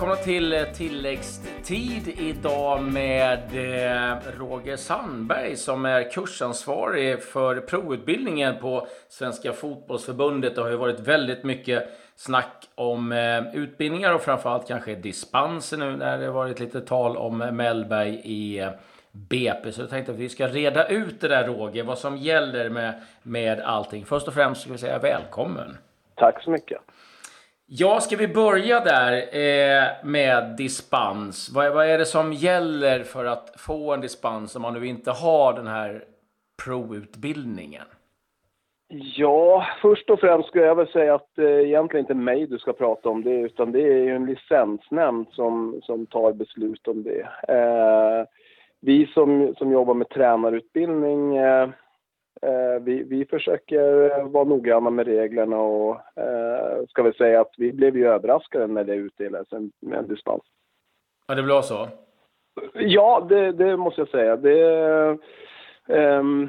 välkomna till eh, tilläggstid idag med eh, Roger Sandberg som är kursansvarig för provutbildningen på Svenska fotbollsförbundet. Det har ju varit väldigt mycket snack om eh, utbildningar och framförallt kanske dispenser nu när det varit lite tal om Mellberg i BP. Så jag tänkte att vi ska reda ut det där Roger, vad som gäller med, med allting. Först och främst ska vi säga välkommen. Tack så mycket. Ja, ska vi börja där eh, med dispens? Vad, vad, är det som gäller för att få en dispens om man nu inte har den här provutbildningen? Ja, först och främst skulle jag väl säga att det är egentligen inte mig du ska prata om det, utan det är ju en licensnämnd som, som tar beslut om det. Eh, vi som, som jobbar med tränarutbildning Eh, vi, vi försöker vara noggranna med reglerna och eh, ska vi säga att vi blev ju överraskade när det utdelades en, en dispens. Ja, det blev så? Ja, det, det måste jag säga. Det, um,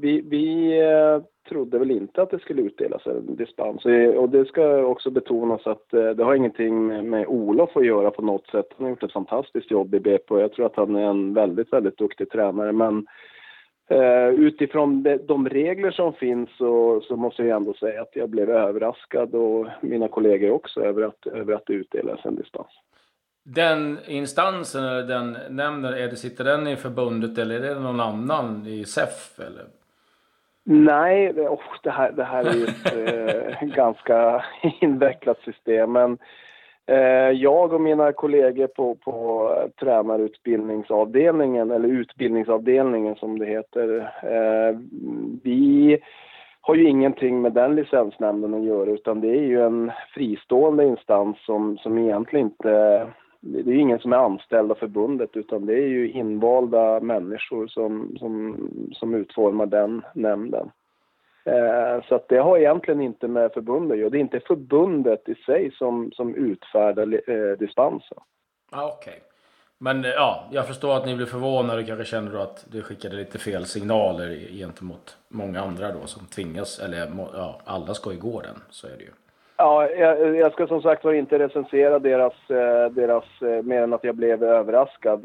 vi, vi uh, trodde väl inte att det skulle utdelas en dispens. Och det ska också betonas att det har ingenting med, med Olof att göra på något sätt. Han har gjort ett fantastiskt jobb i BP och jag tror att han är en väldigt, väldigt duktig tränare. Men Uh, utifrån de, de, regler som finns så, så, måste jag ändå säga att jag blev överraskad och mina kollegor också över att, över att det utdelas en dispens. Den instansen, eller den nämnden, är det, sitter den i förbundet eller är det någon annan i SEF? Eller? Nej, det, oh, det, här, det här är ju ett eh, ganska invecklat system. Men Eh, Eh, jag och mina kollegor på, på tränarutbildningsavdelningen, eller utbildningsavdelningen som det heter, eh, vi har ju ingenting med den licensnämnden att göra utan det är ju en fristående instans som, som egentligen inte det är ingen som är anställd av förbundet utan det är ju invalda människor som, som, som utformar den nämnden. Eh, så att det har egentligen inte med förbundet att göra. Det är inte förbundet i sig som, som utfärdar eh, dispensen. Ah, Okej. Okay. Men eh, ja, jag förstår att ni blev förvånade och kanske kände då att det skickade lite fel signaler gentemot många andra då som tvingas, eller ja, alla ska ju gå den, så är det ju. Ja, jag, jag ska som sagt var inte recensera deras, deras, mer än att jag blev överraskad.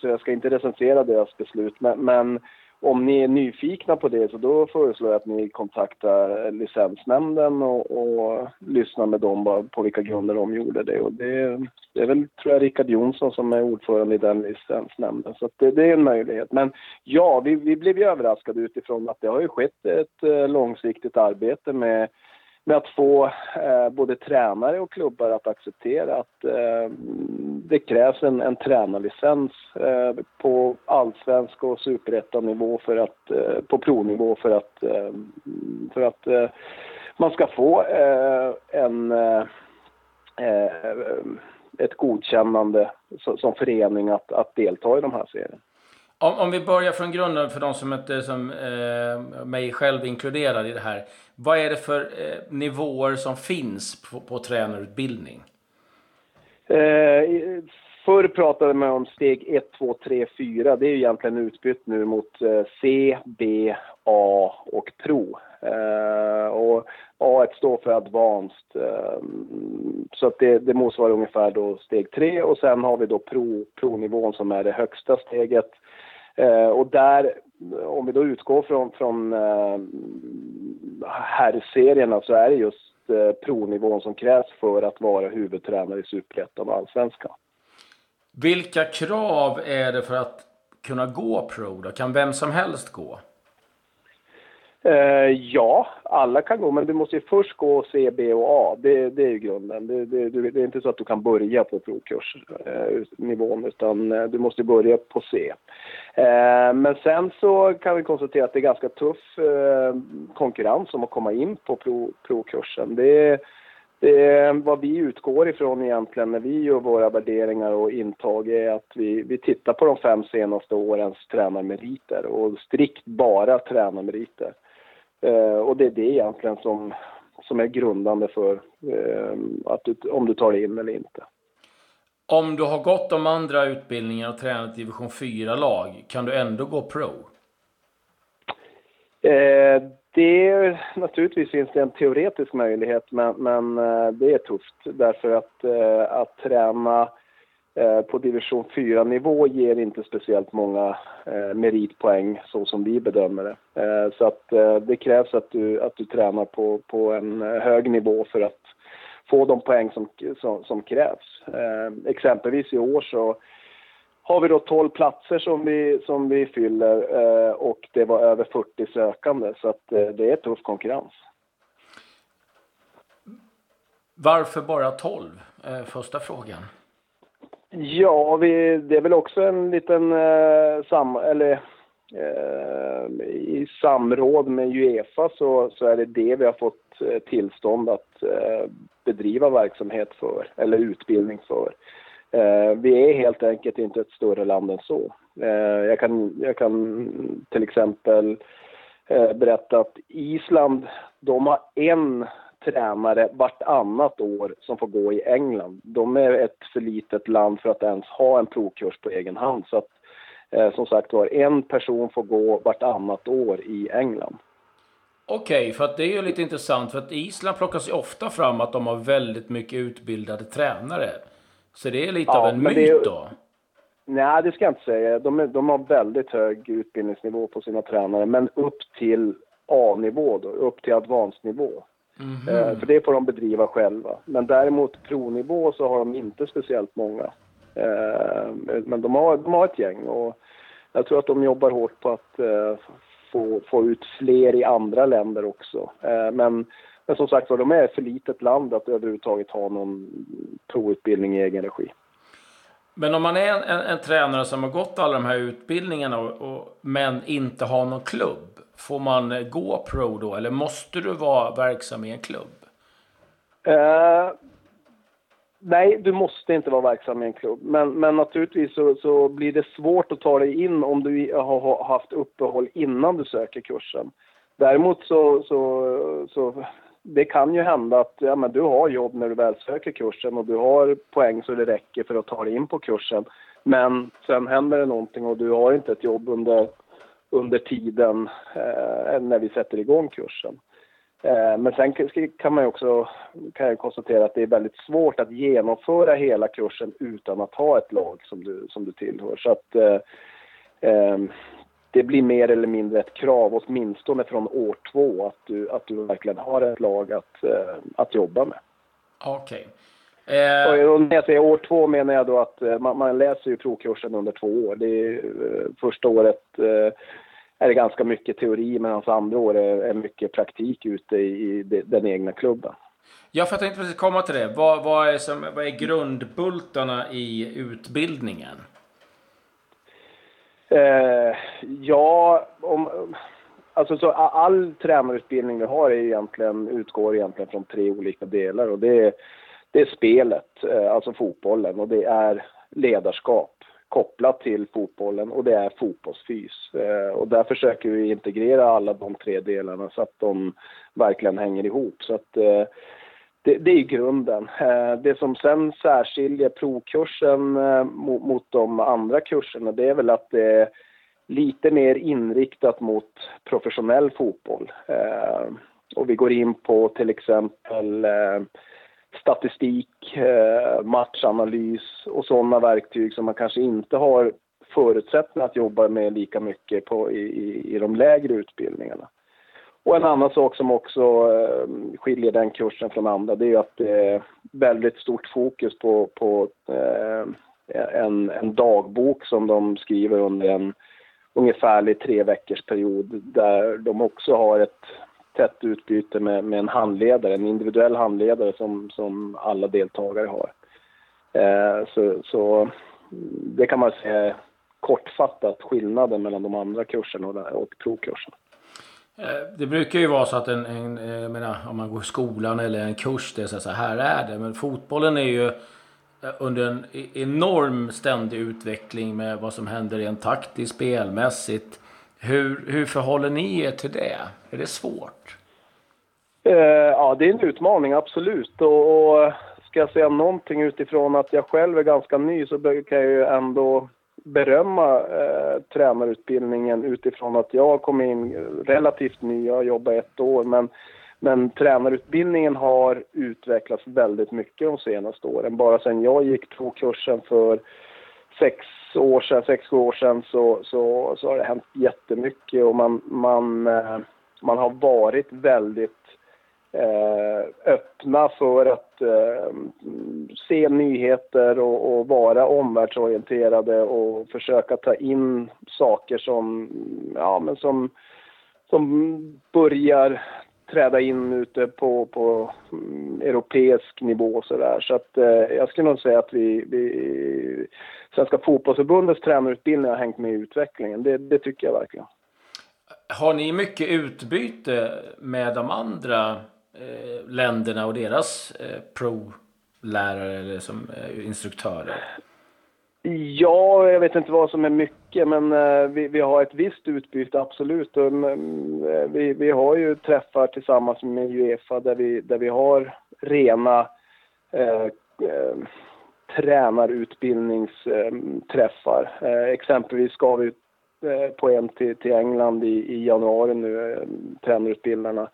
Så jag ska inte recensera deras beslut, men, men om ni är nyfikna på det så då föreslår jag att ni kontaktar licensnämnden och, och lyssnar med dem på vilka grunder de gjorde det. Och det, det är väl, tror jag, Rickard Jonsson som är ordförande i den licensnämnden. Så det, det, är en möjlighet. Men ja, vi, vi blev ju överraskade utifrån att det har ju skett ett eh, långsiktigt arbete med med att få eh, både tränare och klubbar att acceptera att eh, det krävs en, en tränarlicens eh, på allsvensk och superettanivå för att, eh, på provnivå för att, eh, för att eh, man ska få eh, en, eh, eh, ett godkännande som förening att, att delta i de här serierna. Om, om vi börjar från grunden för de som inte, som eh, mig själv inkluderad i det här. Vad är det för eh, nivåer som finns på, på tränarutbildning? Eh, förr pratade man om steg 1, 2, 3, 4. Det är ju egentligen utbytt nu mot eh, C, B, A och Pro. Eh, och A står för Advanced. Eh, så att det, det motsvarar ungefär då steg 3 och sen har vi då Pro, Pro-nivån som är det högsta steget. Eh, och där, om vi då utgår från, från eh, herrserierna så är det just eh, som krävs för att vara huvudtränare i Superettan och Allsvenskan. Vilka krav är det för att kunna gå pro då? Kan vem som helst gå? Uh, ja, alla kan gå, men du måste ju först gå C, B och A. Det, det är ju grunden. Det, det, det, är inte så att du kan börja på provkursnivån, uh, utan uh, du måste börja på C. Eh, men sen så kan vi konstatera att det är ganska tuff konkurrens om att komma in på pro, provkursen. Det, det, vad vi utgår ifrån egentligen när vi gör våra värderingar och intag är att vi, vi tittar på de fem senaste årens tränarmeriter och strikt bara tränarmeriter. Eh, och det är det egentligen som, som är grundande för eh, att du, om du tar det in eller inte. Om du har gått de andra utbildningarna och tränat division 4-lag, kan du ändå gå pro? Eh, Det är, naturligtvis finns det en teoretisk möjlighet, men, men eh, det är tufft därför att, eh, att träna Eh, på division 4-nivå ger inte speciellt många eh, meritpoäng så som vi bedömer det. Eh, så att det krävs att du, att du tränar på, på en hög nivå för att få de poäng som, som, som krävs. Exempelvis i år så har vi då 12 platser som vi, som vi fyller eh, och det var över 40 sökande så att eh, det är tuff konkurrens. Varför bara 12? Eh, första frågan. Ja, vi, det är väl också en liten eh, sam, eller, eh, i samråd med Uefa så, så är det det vi har fått eh, tillstånd att eh, bedriva verksamhet för, eller utbildning för. Eh, vi är helt enkelt inte ett större land än så. Eh, jag, kan, jag kan till exempel eh, berätta att Island, de har en tränare vartannat år som får gå i England. De är ett för litet land för att ens ha en provkurs på egen hand. Så att, eh, som sagt var, en person får gå vartannat år i England. Okej, okay, för att det är ju lite intressant för att Island plockas ju ofta fram att de har väldigt mycket utbildade tränare. Så det är lite ja, av en myt det, då? Nej, det ska jag inte säga. De, är, de har väldigt hög utbildningsnivå på sina tränare, men upp till A-nivå, då, upp till advanced-nivå. Mm -hmm. eh, för det får de bedriva själva. Men däremot provnivå så har de inte speciellt många. Eh, men de har, de har ett gäng och jag tror att de jobbar hårt på att eh, få, få ut fler i andra länder också. Men men som sagt var, de är för litet land att överhuvudtaget ha någon provutbildning i egen regi. Men om man är en, en, en tränare som har gått alla de här utbildningarna och, och, men inte har någon klubb, får man eh, gå pro då eller måste du vara verksam i en klubb? Uh, nej, du måste inte vara verksam i en klubb. Men, men naturligtvis så, så, blir det svårt att ta dig in om du har haft uppehåll innan du söker kursen. Däremot så, så, så det kan ju hända att ja, men du har jobb när du väl söker kursen och du har poäng så det räcker för att ta dig in på kursen. Men sen händer det någonting och du har inte ett jobb under, under tiden eh, när vi sätter igång kursen. Eh, men sen kan man ju också kan jag konstatera att det är väldigt svårt att genomföra hela kursen utan att ha ett lag som du, som du tillhör. Så att, eh, eh det blir mer eller mindre ett krav, åtminstone från år två, att du, att du verkligen har ett lag att, eh, att jobba med. Okej. Okay. Eh... Och när jag säger år två menar jag då att uh, man, man, läser ju provkursen under två år. Det är, uh, första året är det ganska mycket teori medan andra år är, är mycket praktik ute i, i de, den egna klubben. Ja, för jag tänkte precis komma till det. Vad, vad, är som, vad är grundbultarna i utbildningen? Eh, ja, om, alltså så all tränarutbildning vi har är egentligen, utgår egentligen från tre olika delar och det är, det är spelet, eh, alltså fotbollen och det är ledarskap kopplat till fotbollen och det är fotbollsfys. Eh, och där försöker vi integrera alla de tre delarna så att de verkligen hänger ihop. Så att eh, det, det är grunden. Det som sen särskiljer provkursen mot, mot de andra kurserna det är väl att det är lite mer inriktat mot professionell fotboll. Och vi går in på till exempel statistik, eh, matchanalys och sådana verktyg som man kanske inte har förutsättningar att jobba med lika mycket på, i, i de lägre utbildningarna. Och en annan sak som också eh, skiljer den kursen från andra det är att det är väldigt stort fokus på, på eh, en, en dagbok som de skriver under en ungefärlig tre veckors period där de också har ett tätt utbyte med, med en handledare, en individuell handledare som, som alla deltagare har. Eh, så, så det kan man säga kortfattat skillnaden mellan de andra kurserna och, och provkursen. Eh, det brukar ju vara så att en, en eh, jag menar, om man går i skolan eller en kurs, det är så här är det. Men fotbollen är ju eh, under en e-, enorm ständig utveckling med vad som händer rent taktiskt, spelmässigt. Hur, hur förhåller ni er till det? Är det svårt? Eh, ja, det är en utmaning, absolut. Och, och ska jag säga någonting utifrån att jag själv är ganska ny så kan jag ju ändå berömma eh, tränarutbildningen utifrån att jag kom in relativt ny, jag har jobbat ett år, men, men tränarutbildningen har utvecklats väldigt mycket de senaste åren. Bara sen jag gick två kursen för sex år sedan, sex, sju år sedan så, så, så har det hänt jättemycket och man, man, eh, man har varit väldigt eh, öppna för att eh, se nyheter och, och, vara omvärldsorienterade och försöka ta in saker som, ja, men som, som börjar träda in ute på, på mm, europeisk nivå så där. Så att eh, jag skulle nog säga att vi, vi Svenska fotbollsförbundets tränarutbildning har hängt med i utvecklingen. Det, det tycker jag verkligen. Har ni mycket utbyte med de andra eh, länderna och deras eh, pro-lärare eller som eh, instruktörer? Ja, jag vet inte vad som är mycket, men eh, vi, vi har ett visst utbyte, absolut. Och, mm, eh, vi, vi har ju träffar tillsammans med Uefa där vi, där vi har rena eh, eh tränarutbildningsträffar. Eh, exempelvis ska vi eh, på en till, till England i, i januari nu, eh, tränarutbildarna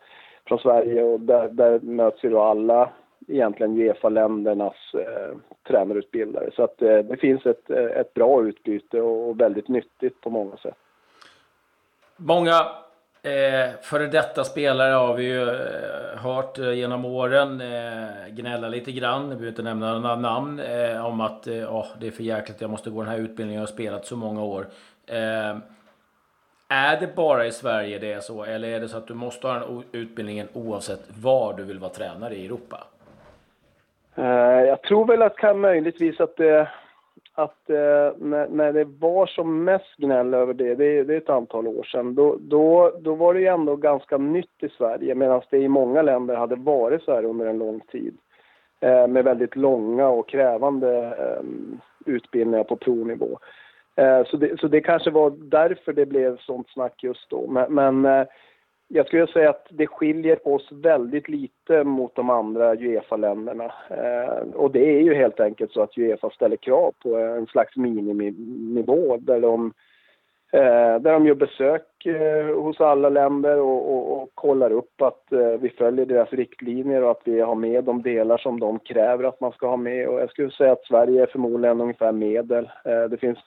från Sverige och där, där möts ju då alla egentligen Uefa-ländernas eh, tränarutbildare. Så att eh, det finns ett, eh, ett bra utbyte och väldigt nyttigt på många sätt. Många Eh, före detta spelare har vi ju eh, hört eh, genom åren eh, gnälla lite grann, vi behöver inte nämna några namn, eh, om att eh, oh, det är för jäkligt, jag måste gå den här utbildningen, jag har spelat så många år. Eh, är det bara i Sverige det är så, eller är det så att du måste ha den utbildningen oavsett var du vill vara tränare i Europa? Eh, jag tror väl att kan möjligtvis att det att eh, när, när, det var som mest gnäll över det, det, det är ett antal år sedan, då, då, då var det ju ändå ganska nytt i Sverige medan det i många länder hade varit så här under en lång tid. Eh, med väldigt långa och krävande eh, utbildningar på provnivå. Eh, så, det, så det kanske var därför det blev sånt snack just då. Men, men eh, jag skulle säga att det skiljer oss väldigt lite mot de andra Uefa-länderna. Eh, och det är ju helt enkelt så att Uefa ställer krav på en slags miniminivå där de, eh, där de gör besök eh, hos alla länder och, och, och kollar upp att eh, vi följer deras riktlinjer och att vi har med de delar som de kräver att man ska ha med. Och jag skulle säga att Sverige är förmodligen ungefär medel. Eh, det finns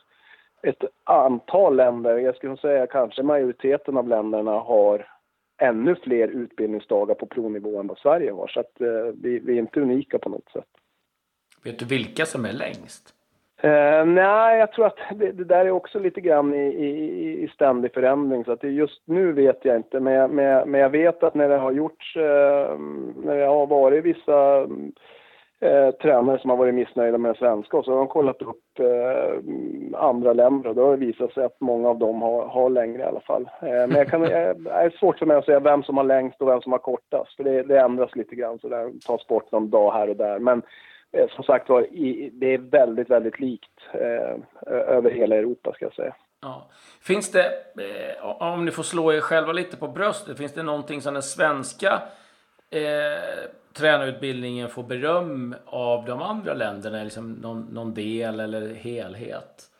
ett antal länder, jag skulle säga kanske majoriteten av länderna har ännu fler utbildningsdagar på provnivå än vad Sverige har. Så att, eh, vi, vi, är inte unika på något sätt. Vet du vilka som är längst? Eh, nej, jag tror att det, det, där är också lite grann i, i, i ständig förändring. Så att just nu vet jag inte. Men jag, men, men jag vet att när det har gjorts, eh, när det har varit vissa eh, tränare som har varit missnöjda med den svenska och så har de kollat upp eh, andra länder och då har det visat sig att många av dem har, har längre i alla fall. Eh, men jag kan, jag, det är svårt för mig att säga vem som har längst och vem som har kortast för det, det ändras lite grann så det tas bort någon dag här och där. Men eh, som sagt var, det är väldigt, väldigt likt eh, över hela Europa ska jag säga. Ja. Finns det, eh, om ni får slå er själva lite på bröstet, finns det någonting som den svenska eh, tränarutbildningen får beröm av de andra länderna? Liksom någon, någon del eller helhet?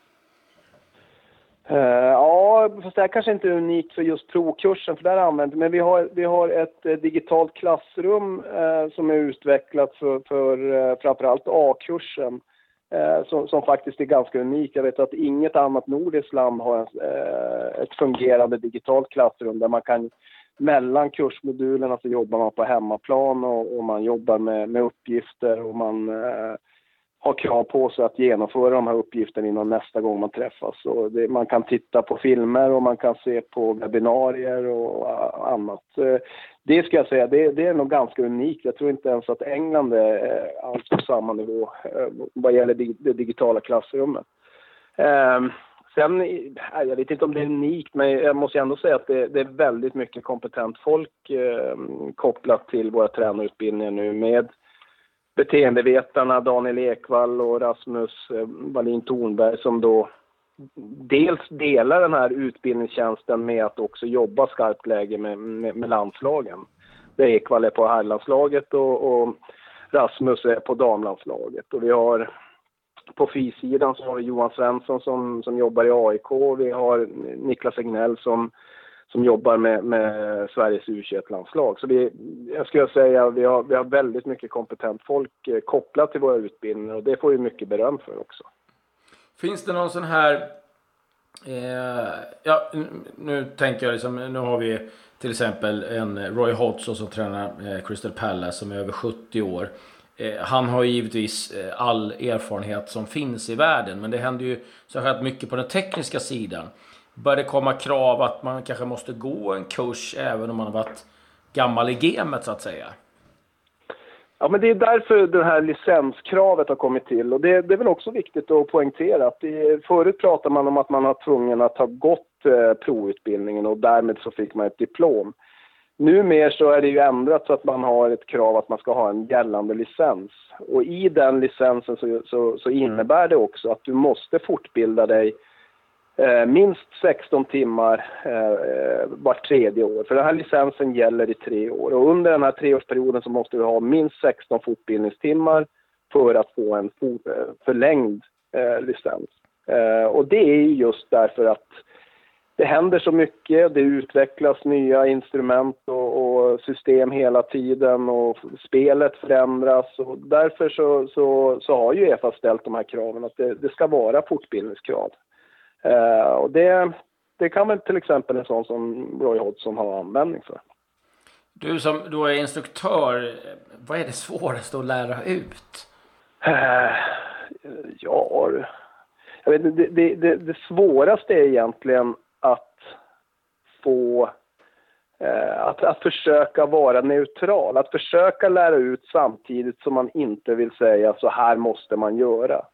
Uh, ja, fast det här kanske inte är unikt för just provkursen, för där använder men vi har, vi har ett uh, digitalt klassrum uh, som är utvecklat för, för uh, framförallt A-kursen. Som, som, faktiskt är ganska unikt. Jag vet att inget annat nordiskt land har en, ett fungerande digitalt klassrum där man kan mellan kursmodulerna så jobbar man på hemmaplan och, och man jobbar med, med, uppgifter och man eh, har krav på sig att genomföra de här uppgifterna innan nästa gång man träffas. Och det, man kan titta på filmer och man kan se på webbinarier och uh, annat. Eh, det ska jag säga, det, det, är nog ganska unikt. Jag tror inte ens att England är eh, alls på samma nivå uh, vad gäller det digitala klassrummet. Um, Sen, äh, jag vet inte om det är unikt, men jag måste ändå säga att det, det är väldigt mycket kompetent folk eh, kopplat till våra tränarutbildningar nu med beteendevetarna Daniel Ekvall och Rasmus eh, Wallin Thornberg som då dels delar den här utbildningstjänsten med att också jobba skarpt läge med, med, med landslagen. Där Ekvall är på herrlandslaget och, och Rasmus är på damlandslaget. Och vi har på fysidan så har vi Johan Svensson som, som jobbar i AIK. Vi har Niklas Egnell som, som jobbar med, med Sveriges U21-landslag. Så vi, jag skulle säga vi har, vi har väldigt mycket kompetent folk eh, kopplat till våra utbildningar och det får vi mycket beröm för också. Finns det någon sån här eh, ja, nu tänker jag liksom, nu har vi till exempel en Roy Hodgson som tränar eh, Crystal Palace som är över 70 år. Eh, han har givetvis eh, all erfarenhet som finns i världen, men det händer ju särskilt mycket på den tekniska sidan. Börjar det komma krav att man kanske måste gå en kurs även om man har varit gammal i gamet så att säga? Ja, men det är därför det här licenskravet har kommit till. Och det, det är väl också viktigt att poängtera att det, förut pratade man om att man var tvungen att ha gått eh, provutbildningen och därmed så fick man ett diplom. Numer så är det ju ändrat så att man har ett krav att man ska ha en gällande licens. Och i den licensen så, så, så innebär det också att du måste fortbilda dig eh, minst 16 timmar eh, vart tredje år. För den här licensen gäller i tre år. Och under den här treårsperioden så måste du ha minst 16 fortbildningstimmar för att få en for, eh, förlängd eh, licens. Eh, och det är just därför att det händer så mycket, det utvecklas nya instrument och, och, system hela tiden och spelet förändras och därför så, så, så har ju Uefa ställt de här kraven att det, det ska vara fortbildningskrav. Eh, och det, det kan väl till exempel en sån som Roy Hodgson ha användning för. Du som då är instruktör, vad är det svåraste att lära ut? Eh, ja, det, det, det, det svåraste är egentligen få eh, att, att försöka vara neutral, att försöka lära ut samtidigt som man inte vill säga så här måste man göra.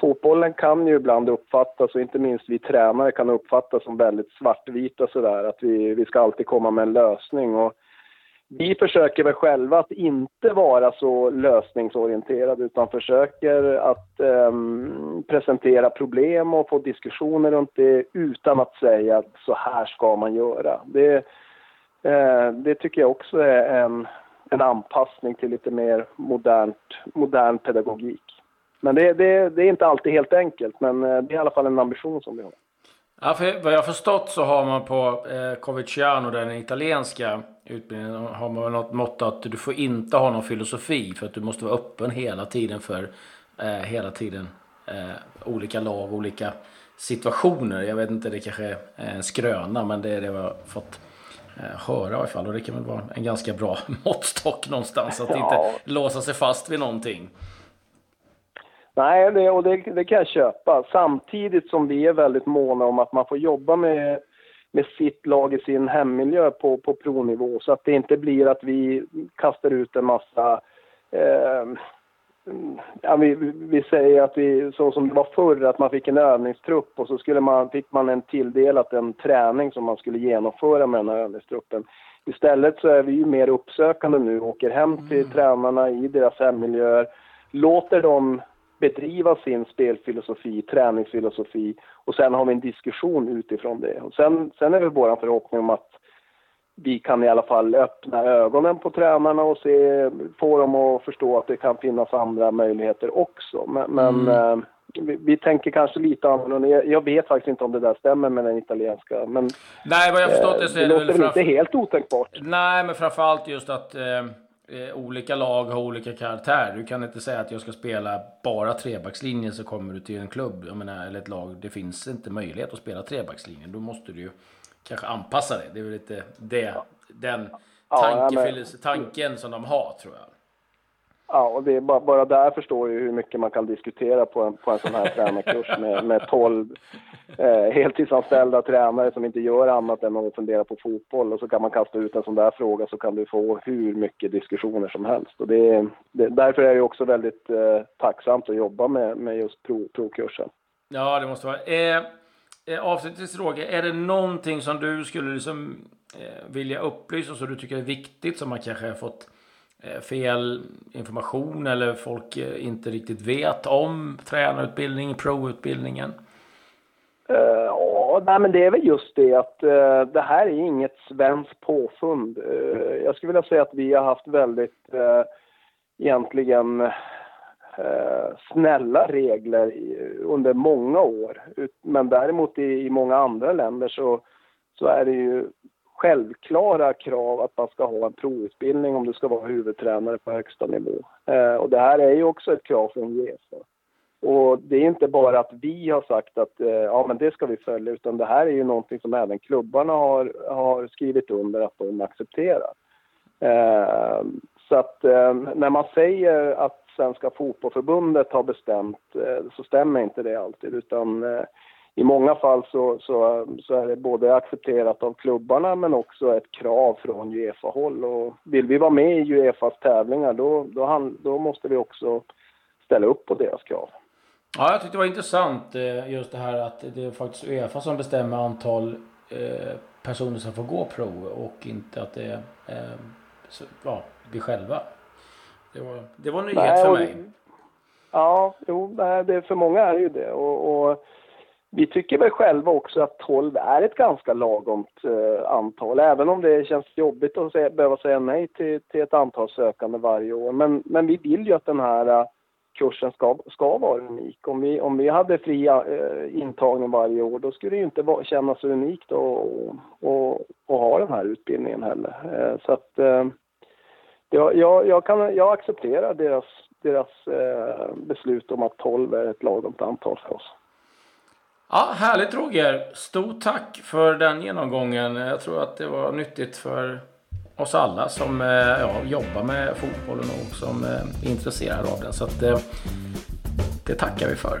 Fotbollen kan ju ibland uppfattas, och inte minst vi tränare kan uppfattas som väldigt svartvita sådär, att vi, vi ska alltid komma med en lösning. Och vi försöker väl själva att inte vara så lösningsorienterade utan försöker att um, presentera problem och få diskussioner runt det utan att säga att så här ska man göra. Det, uh, det tycker jag också är en, en anpassning till lite mer modernt, modern pedagogik. Men det, det, det är inte alltid helt enkelt, men eh, det är i alla fall en ambition som vi har. Ja, för vad jag har förstått så har man på eh, Coviciano, den italienska utbildningen, har man något mått att du får inte ha någon filosofi för att du måste vara öppen hela tiden för eh, hela tiden eh, olika lag, olika situationer. Jag vet inte, det kanske är en skröna, men det är det jag har fått eh, höra i alla fall. Och det kan väl vara en ganska bra måttstock någonstans, att ja. inte låsa sig fast vid någonting. Nej, det, och det, det, kan jag köpa. Samtidigt som vi är väldigt måna om att man får jobba med, med sitt lag i sin hemmiljö på, på provnivå så att det inte blir att vi kastar ut en massa eh, Ja, vi, vi, säger att vi, så som det var förr, att man fick en övningstrupp och så skulle man, fick man en tilldelat en träning som man skulle genomföra med den här övningstruppen. Istället så är vi ju mer uppsökande nu, åker hem till mm. tränarna i deras hemmiljöer, låter dem bedriva sin spelfilosofi, träningsfilosofi och sen har vi en diskussion utifrån det. Och sen, sen är det vår förhoppning om att vi kan i alla fall öppna ögonen på tränarna och se, få dem att förstå att det kan finnas andra möjligheter också. Men, men mm. eh, vi, vi, tänker kanske lite annorlunda. Jag, vet faktiskt inte om det där stämmer med den italienska. Men, Nej, vad jag förstått det så är det, det låter väl inte helt otänkbart. Nej, men framförallt just att eh eh, olika lag har olika karaktär. Du kan inte säga att jag ska spela bara trebackslinjen så kommer du till en klubb menar, eller ett lag. Det finns inte möjlighet att spela trebackslinjen. Då måste du ju kanske anpassa dig. Det är väl lite det, den ja, men... tanken som de har tror jag. Ja, och det är bara, bara där förstår ju hur mycket man kan diskutera på en, på en sån här tränarkurs med, med 12 eh, heltidsanställda tränare som inte gör annat än att fundera på fotboll. Och så kan man kasta ut en sån där fråga så kan du få hur mycket diskussioner som helst. Och det, det, därför är det också väldigt eh, tacksamt att jobba med, med just pro, provkursen. Ja, det måste vara. Eh, eh, avslutningsfråga, är det någonting som du skulle liksom, eh, vilja upplysa så du tycker är viktigt som man kanske har fått Eh, fel information eller folk eh, inte riktigt vet om tränarutbildningen, pro-utbildningen? Uh, ja, nej, men det är väl just det att uh, det här är inget svenskt påfund. Uh, jag skulle vilja säga att vi har haft väldigt, egentligen, snälla regler under många år. Men däremot i, i många andra länder så, så är det ju självklara krav att man ska ha en provutbildning om du ska vara huvudtränare på högsta nivå. Eh, och det här är ju också ett krav från Uefa. Och det är inte bara att vi har sagt att eh, ja, men det ska vi följa, utan det här är ju någonting som även klubbarna har, har skrivit under att de accepterar. Eh, så att eh, när man säger att Svenska Fotbollförbundet har bestämt eh, så stämmer inte det alltid, utan eh, i många fall så, så, så, är det både accepterat av klubbarna men också ett krav från Uefa-håll. Och vill vi vara med i Uefas tävlingar då, då, då måste vi också ställa upp på deras krav. Ja, jag tyckte det var intressant eh, just det här att det är faktiskt Uefa som bestämmer antal eh, personer som får gå prov och inte att det är eh, ja, vi själva. Det var, det var en nyhet för mig. Ja, jo, det, för många är det ju det. Och, och, vi tycker väl själva också att 12 är ett ganska lagomt eh, antal, även om det känns jobbigt att säga, behöva säga nej till, till ett antal sökande varje år. Men, men vi vill ju att den här eh, kursen ska, ska vara unik. Om vi, om vi hade fri eh, intagning varje år då skulle det ju inte va, kännas unikt att ha den här utbildningen heller. Eh, så att eh, jag, jag, kan, jag accepterar deras, deras eh, beslut om att 12 är ett lagom antal för oss. Ja, härligt Roger! Stort tack för den genomgången. Jag tror att det var nyttigt för oss alla som eh, ja, jobbar med fotbollen och som eh, är intresserade av den. Så att, eh, det tackar vi för.